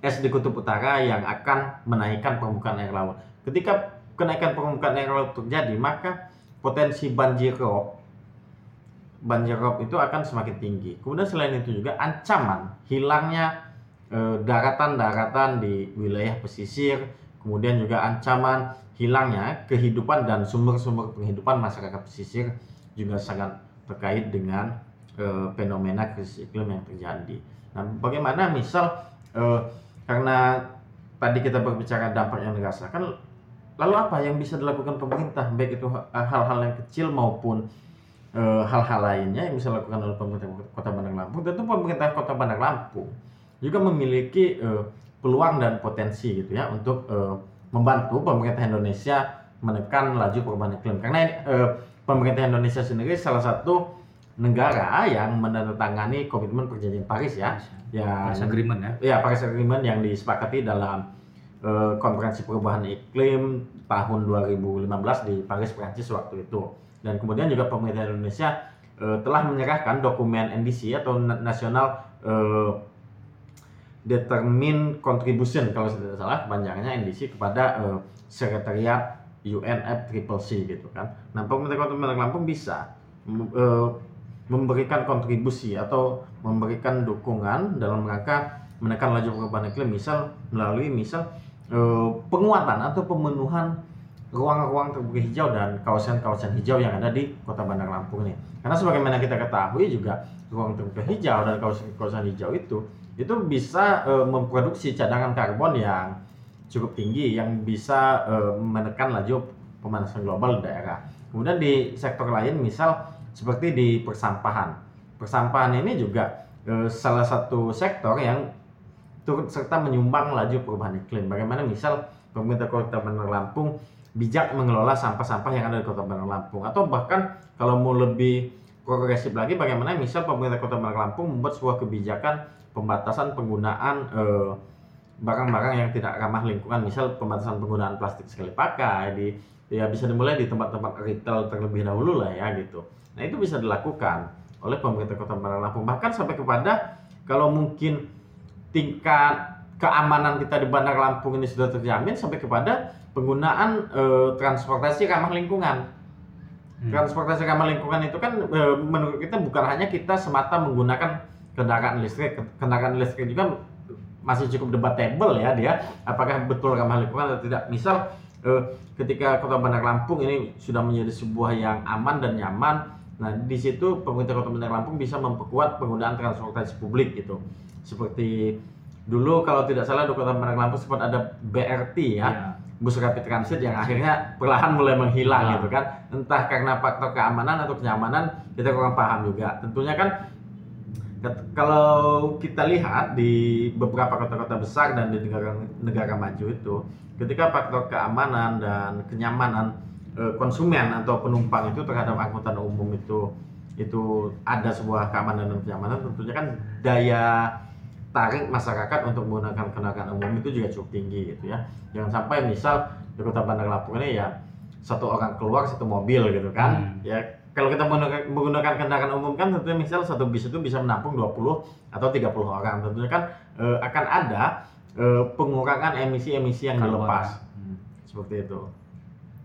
es di kutub utara yang akan menaikkan permukaan air laut. Ketika kenaikan permukaan air laut terjadi, maka potensi banjir rob banjir rob itu akan semakin tinggi. Kemudian selain itu juga ancaman hilangnya eh, daratan-daratan di wilayah pesisir, kemudian juga ancaman hilangnya kehidupan dan sumber-sumber penghidupan masyarakat pesisir juga sangat terkait dengan eh, fenomena krisis iklim yang terjadi. Nah, bagaimana misal eh, karena tadi kita berbicara dampak yang dirasakan, lalu apa yang bisa dilakukan pemerintah baik itu hal-hal yang kecil maupun eh, hal-hal lainnya yang bisa dilakukan oleh pemerintah Kota Bandar Lampung? Tentu pemerintah Kota Bandar Lampung juga memiliki eh, peluang dan potensi gitu ya untuk eh, membantu pemerintah Indonesia menekan laju perubahan iklim karena eh, pemerintah Indonesia sendiri salah satu negara yang menandatangani komitmen perjanjian Paris ya yang Paris Agreement ya. ya Paris Agreement yang disepakati dalam eh, konferensi perubahan iklim tahun 2015 di Paris Prancis waktu itu dan kemudian juga pemerintah Indonesia eh, telah menyerahkan dokumen NDC atau Na- National eh, Determine Contribution kalau tidak salah kepanjangannya NDC kepada eh, Sekretariat UNFCCC gitu kan. Nah pemerintah Kota Bandar Lampung bisa mem- eh, memberikan kontribusi atau memberikan dukungan dalam rangka menekan laju perubahan iklim misal melalui misal eh, penguatan atau pemenuhan ruang-ruang terbuka hijau dan kawasan-kawasan hijau yang ada di Kota Bandar Lampung ini. Karena sebagaimana kita ketahui juga ruang terbuka hijau dan kawasan-kawasan hijau itu itu bisa eh, memproduksi cadangan karbon yang cukup tinggi yang bisa eh, menekan laju pemanasan global di daerah. Kemudian di sektor lain misal seperti di persampahan. Persampahan ini juga eh, salah satu sektor yang turut serta menyumbang laju perubahan iklim. Bagaimana misal pemerintah Kota Bandar Lampung bijak mengelola sampah-sampah yang ada di Kota Bandar Lampung atau bahkan kalau mau lebih progresif lagi bagaimana misal pemerintah Kota Bandar Lampung membuat sebuah kebijakan pembatasan penggunaan eh, barang-barang yang tidak ramah lingkungan? Misal pembatasan penggunaan plastik sekali pakai di ya bisa dimulai di tempat-tempat retail terlebih dahulu lah ya gitu. Nah itu bisa dilakukan oleh pemerintah kota Bandar Lampung bahkan sampai kepada kalau mungkin tingkat keamanan kita di Bandar Lampung ini sudah terjamin sampai kepada penggunaan eh, transportasi ramah lingkungan. Hmm. transportasi ramah lingkungan itu kan eh, menurut kita bukan hanya kita semata menggunakan kendaraan listrik kendaraan listrik juga masih cukup debatable ya dia. Apakah betul ramah lingkungan atau tidak? Misal eh, ketika kota Bandar Lampung ini sudah menjadi sebuah yang aman dan nyaman nah di situ pemerintah kota Bandar Lampung bisa memperkuat penggunaan transportasi publik gitu seperti dulu kalau tidak salah di kota Bandar Lampung sempat ada BRT ya Ya. bus rapid transit yang akhirnya perlahan mulai menghilang Hilang. gitu kan entah karena faktor keamanan atau kenyamanan kita kurang paham juga tentunya kan kalau kita lihat di beberapa kota-kota besar dan di negara negara maju itu ketika faktor keamanan dan kenyamanan eh, konsumen atau penumpang itu terhadap angkutan umum itu itu ada sebuah keamanan dan kenyamanan tentunya kan daya tarik masyarakat untuk menggunakan kendaraan umum itu juga cukup tinggi gitu ya jangan sampai misal di kota Bandar Lampung ini ya satu orang keluar satu mobil gitu kan Hmm. ya kalau kita menggunakan, kendaraan umum kan tentunya misal satu bis itu bisa menampung 20 atau 30 orang tentunya kan eh, akan ada eh, pengurangan emisi-emisi yang Karbon. dilepas Hmm. seperti itu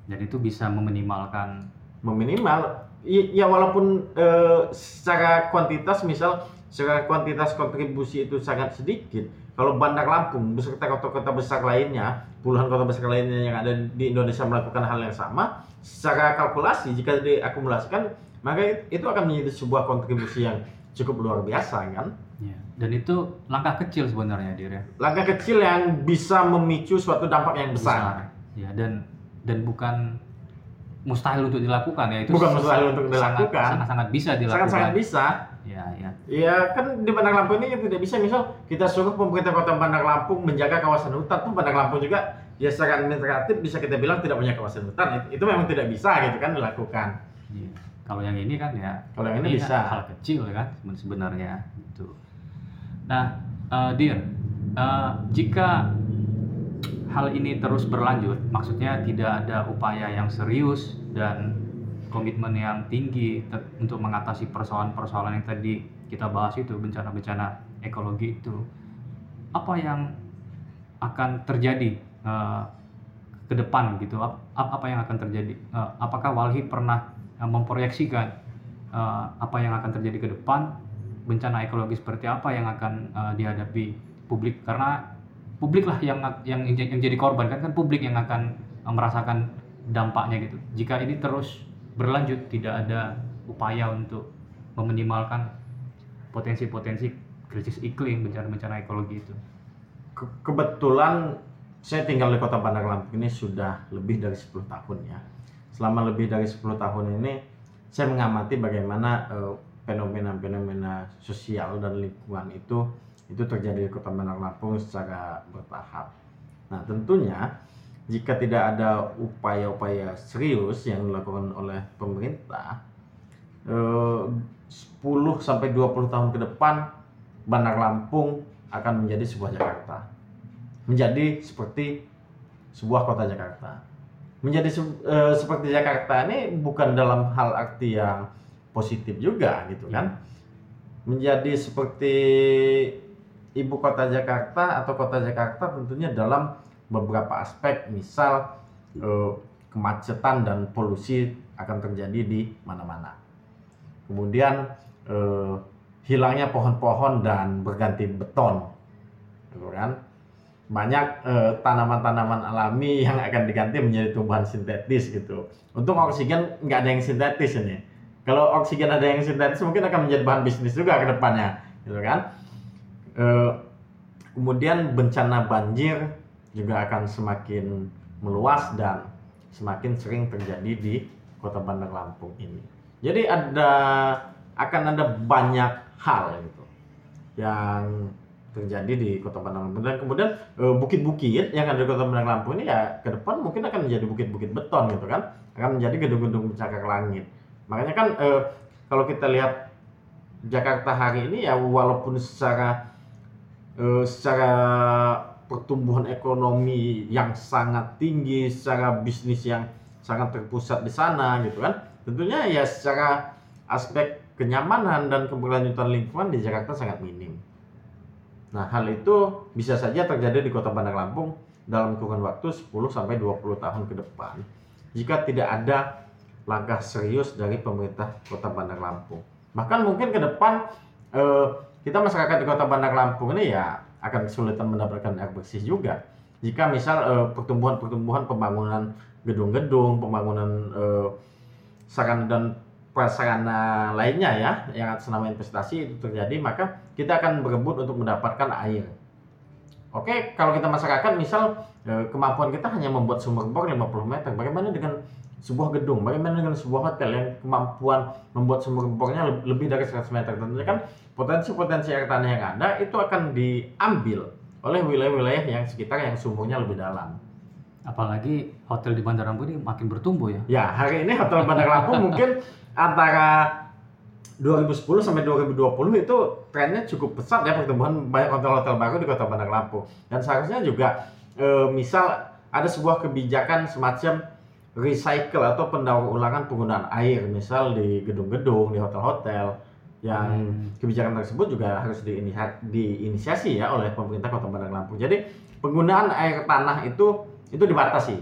Dan itu bisa meminimalkan meminimal i- ya walaupun eh, secara kuantitas misal secara kuantitas kontribusi itu sangat sedikit kalau Bandar Lampung beserta kota-kota besar lainnya puluhan kota besar lainnya yang ada di Indonesia melakukan hal yang sama secara kalkulasi jika diakumulasikan maka itu akan menjadi sebuah kontribusi yang cukup luar biasa kan ya. Dan itu langkah kecil sebenarnya Dir ya. langkah kecil yang bisa memicu suatu dampak yang besar Ya dan dan bukan mustahil untuk dilakukan ya itu Bukan mustahil untuk sangat- dilakukan. sangat-sangat bisa dilakukan Sangat-sangat bisa. Ya ya Ya kan di Bandar Lampung ini tidak bisa misal kita suruh pemerintah kota Bandar Lampung menjaga kawasan hutan tuh Bandar Lampung juga ya secara administratif bisa kita bilang tidak punya kawasan hutan itu, itu memang tidak bisa gitu kan dilakukan. Iya. Kalau yang ini kan ya Kalau yang ini bisa. hal kecil kan seben- sebenarnya gitu. Nah, eh, Dir, eh, jika hal ini terus berlanjut, maksudnya tidak ada upaya yang serius dan komitmen yang tinggi untuk mengatasi persoalan-persoalan yang tadi kita bahas itu bencana-bencana ekologi itu, apa yang akan terjadi eh, ke depan gitu? Ap- ap- apa yang akan terjadi? Eh, apakah Walhi pernah eh, memproyeksikan eh, apa yang akan terjadi ke depan? Bencana ekologi seperti apa yang akan eh, dihadapi publik? Karena publik lah yang yang yang jadi korban kan kan publik yang akan merasakan dampaknya gitu. Jika ini terus berlanjut tidak ada upaya untuk meminimalkan potensi-potensi krisis iklim bencana-bencana ekologi itu. Ke- kebetulan saya tinggal di kota Bandar Lampung ini sudah lebih dari 10 tahun ya. Selama lebih dari 10 tahun ini saya mengamati bagaimana eh, fenomena-fenomena sosial dan lingkungan itu itu terjadi di kota Bandar Lampung secara bertahap. Nah, tentunya jika tidak ada upaya-upaya serius yang dilakukan oleh pemerintah eh, 10 sampai 20 tahun ke depan Bandar Lampung akan menjadi sebuah Jakarta. Menjadi seperti sebuah kota Jakarta. Menjadi eh, seperti Jakarta ini bukan dalam hal arti yang positif juga gitu kan. Menjadi seperti ibu kota Jakarta atau kota Jakarta tentunya dalam beberapa aspek misal eh, kemacetan dan polusi akan terjadi di mana-mana. Kemudian eh, hilangnya pohon-pohon dan berganti beton, gitu kan? Banyak eh, tanaman-tanaman alami yang akan diganti menjadi tumbuhan sintetis gitu. Untuk oksigen nggak ada yang sintetis ini. Kalau oksigen ada yang sintetis mungkin akan menjadi bahan bisnis juga ke depannya, gitu kan? Eh, kemudian bencana banjir juga akan semakin meluas dan semakin sering terjadi di Kota Bandar Lampung ini. Jadi ada akan ada banyak hal gitu yang terjadi di Kota Bandar Lampung. Dan kemudian eh, bukit-bukit yang ada di Kota Bandar Lampung ini ya ke depan mungkin akan menjadi bukit-bukit beton gitu kan. Akan menjadi gedung-gedung pencakar langit. Makanya kan eh, kalau kita lihat Jakarta hari ini ya walaupun secara eh, secara pertumbuhan ekonomi yang sangat tinggi secara bisnis yang sangat terpusat di sana gitu kan tentunya ya secara aspek kenyamanan dan keberlanjutan lingkungan di Jakarta sangat minim. Nah, hal itu bisa saja terjadi di Kota Bandar Lampung dalam kurun waktu 10 sampai 20 tahun ke depan jika tidak ada langkah serius dari pemerintah Kota Bandar Lampung. Bahkan mungkin ke depan eh, kita masyarakat di Kota Bandar Lampung ini ya akan kesulitan mendapatkan air bersih juga. Jika misal eh, pertumbuhan-pertumbuhan pembangunan gedung-gedung, pembangunan eh, sarana dan prasarana lainnya ya yang atas nama investasi itu terjadi maka kita akan berebut untuk mendapatkan air. Oke, kalau kita masyarakat misal eh, kemampuan kita hanya membuat sumber bor 50 meter, bagaimana dengan sebuah gedung, bagaimana dengan sebuah hotel yang kemampuan membuat sumber le- lebih dari 100 meter? Tentunya kan potensi-potensi air tanah yang ada itu akan diambil oleh wilayah-wilayah yang sekitar yang sumurnya lebih dalam. Apalagi hotel di Bandar Lampung ini makin bertumbuh ya. Ya, hari ini Hotel Bandar Lampung mungkin antara 2010 sampai 2020 itu trennya cukup pesat ya pertumbuhan banyak hotel-hotel baru di Kota Bandar Lampung. Dan seharusnya juga eh, misal ada sebuah kebijakan semacam recycle atau pendaur ulangan penggunaan air misal di gedung-gedung, di hotel-hotel yang Hmm. kebijakan tersebut juga harus diinisiasi ya oleh pemerintah Kota Bandar Lampung. Jadi penggunaan air tanah itu itu dibatasi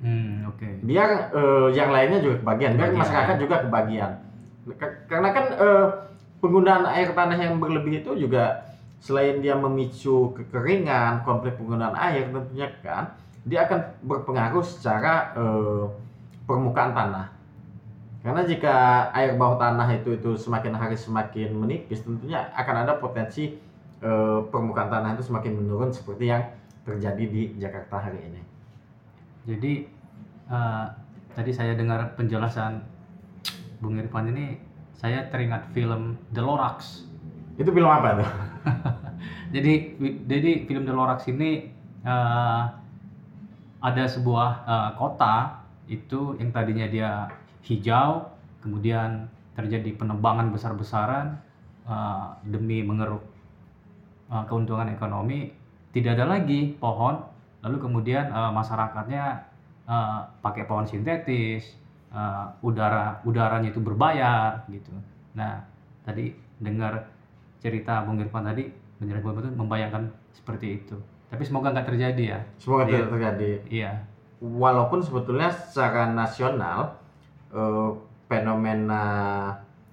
Hmm, oke. biar eh, yang lainnya juga kebagian, biar Kebagian. masyarakat juga kebagian. Karena kan eh, penggunaan air tanah yang berlebih itu juga selain dia memicu kekeringan, konflik penggunaan air tentunya kan, dia akan berpengaruh secara eh, permukaan tanah. Karena jika air bawah tanah itu itu semakin hari semakin menipis, tentunya akan ada potensi eh, permukaan tanah itu semakin menurun seperti yang terjadi di Jakarta hari ini. Jadi eh, tadi saya dengar penjelasan Bung Irfan ini, saya teringat film The Lorax. Itu film apa tuh? Jadi, jadi film The Lorax ini eh, ada sebuah eh, kota itu yang tadinya dia hijau, kemudian terjadi penebangan besar-besaran eh, demi mengeruk eh, keuntungan ekonomi. Tidak ada lagi pohon, lalu kemudian eh, masyarakatnya eh, pakai pohon sintetis, eh, udara udaranya itu berbayar gitu. Nah, tadi dengar cerita Bung Irfan tadi betul membayangkan seperti itu. Tapi semoga nggak terjadi ya. Semoga tidak terjadi. Iya. Walaupun sebetulnya secara nasional eh, fenomena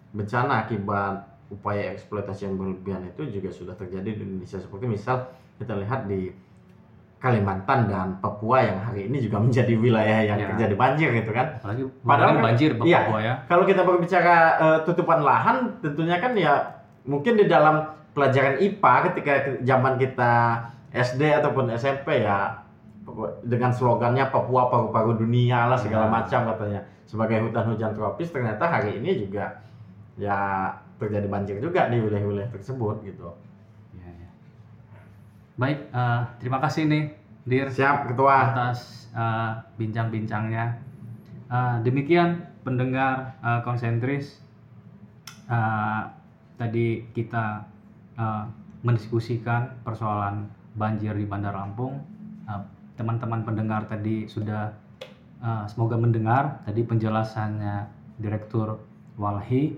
bencana akibat upaya eksploitasi yang berlebihan itu juga sudah terjadi di Indonesia seperti misal kita lihat di Kalimantan dan Papua yang hari ini juga menjadi wilayah yang Ya. terjadi banjir gitu kan. Apalagi Padahal kan- banjir iya. Papua ya. Kalau kita berbicara eh, tutupan lahan, tentunya kan ya mungkin di dalam pelajaran IPA ketika ke- zaman kita SD ataupun SMP ya dengan slogannya Papua paru-paru dunia lah segala Ya. macam katanya sebagai hutan hujan tropis ternyata hari ini juga ya terjadi banjir juga di wilayah-wilayah tersebut gitu. Iya, iya. Baik, eh, terima kasih nih Dir Siap ketua. atas eh, bincang-bincangnya. Eh, demikian pendengar eh, konsentris. Eh, tadi kita eh, mendiskusikan persoalan banjir di Bandar Lampung. Eh, teman-teman pendengar tadi sudah eh, semoga mendengar tadi penjelasannya Direktur Walhi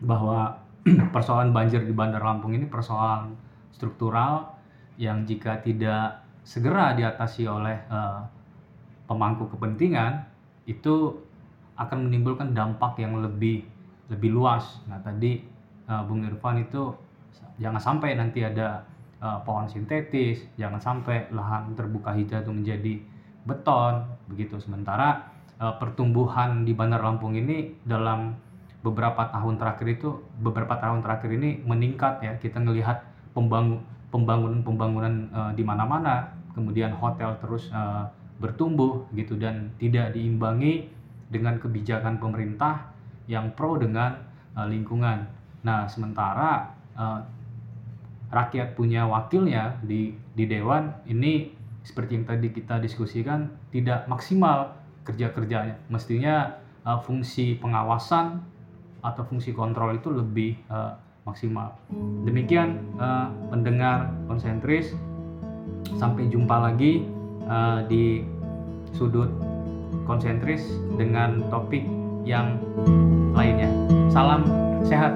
bahwa persoalan banjir di Bandar Lampung ini persoalan struktural yang jika tidak segera diatasi oleh eh, pemangku kepentingan itu akan menimbulkan dampak yang lebih lebih luas. Nah tadi eh, Bung Irfan itu jangan sampai nanti ada eh, pohon sintetis, jangan sampai lahan terbuka hijau itu menjadi beton begitu. Sementara eh, pertumbuhan di Bandar Lampung ini dalam beberapa tahun terakhir itu beberapa tahun terakhir ini meningkat ya kita melihat pembangun pembangunan pembangunan eh, di mana-mana kemudian hotel terus eh, bertumbuh gitu dan tidak diimbangi dengan kebijakan pemerintah yang pro dengan eh, lingkungan. Nah sementara eh, rakyat punya wakilnya di di dewan ini seperti yang tadi kita diskusikan tidak maksimal kerja kerjanya mestinya eh, fungsi pengawasan atau fungsi kontrol itu lebih eh, maksimal. Demikian eh, pendengar konsentris. Sampai jumpa lagi eh, di sudut konsentris dengan topik yang lainnya. Salam sehat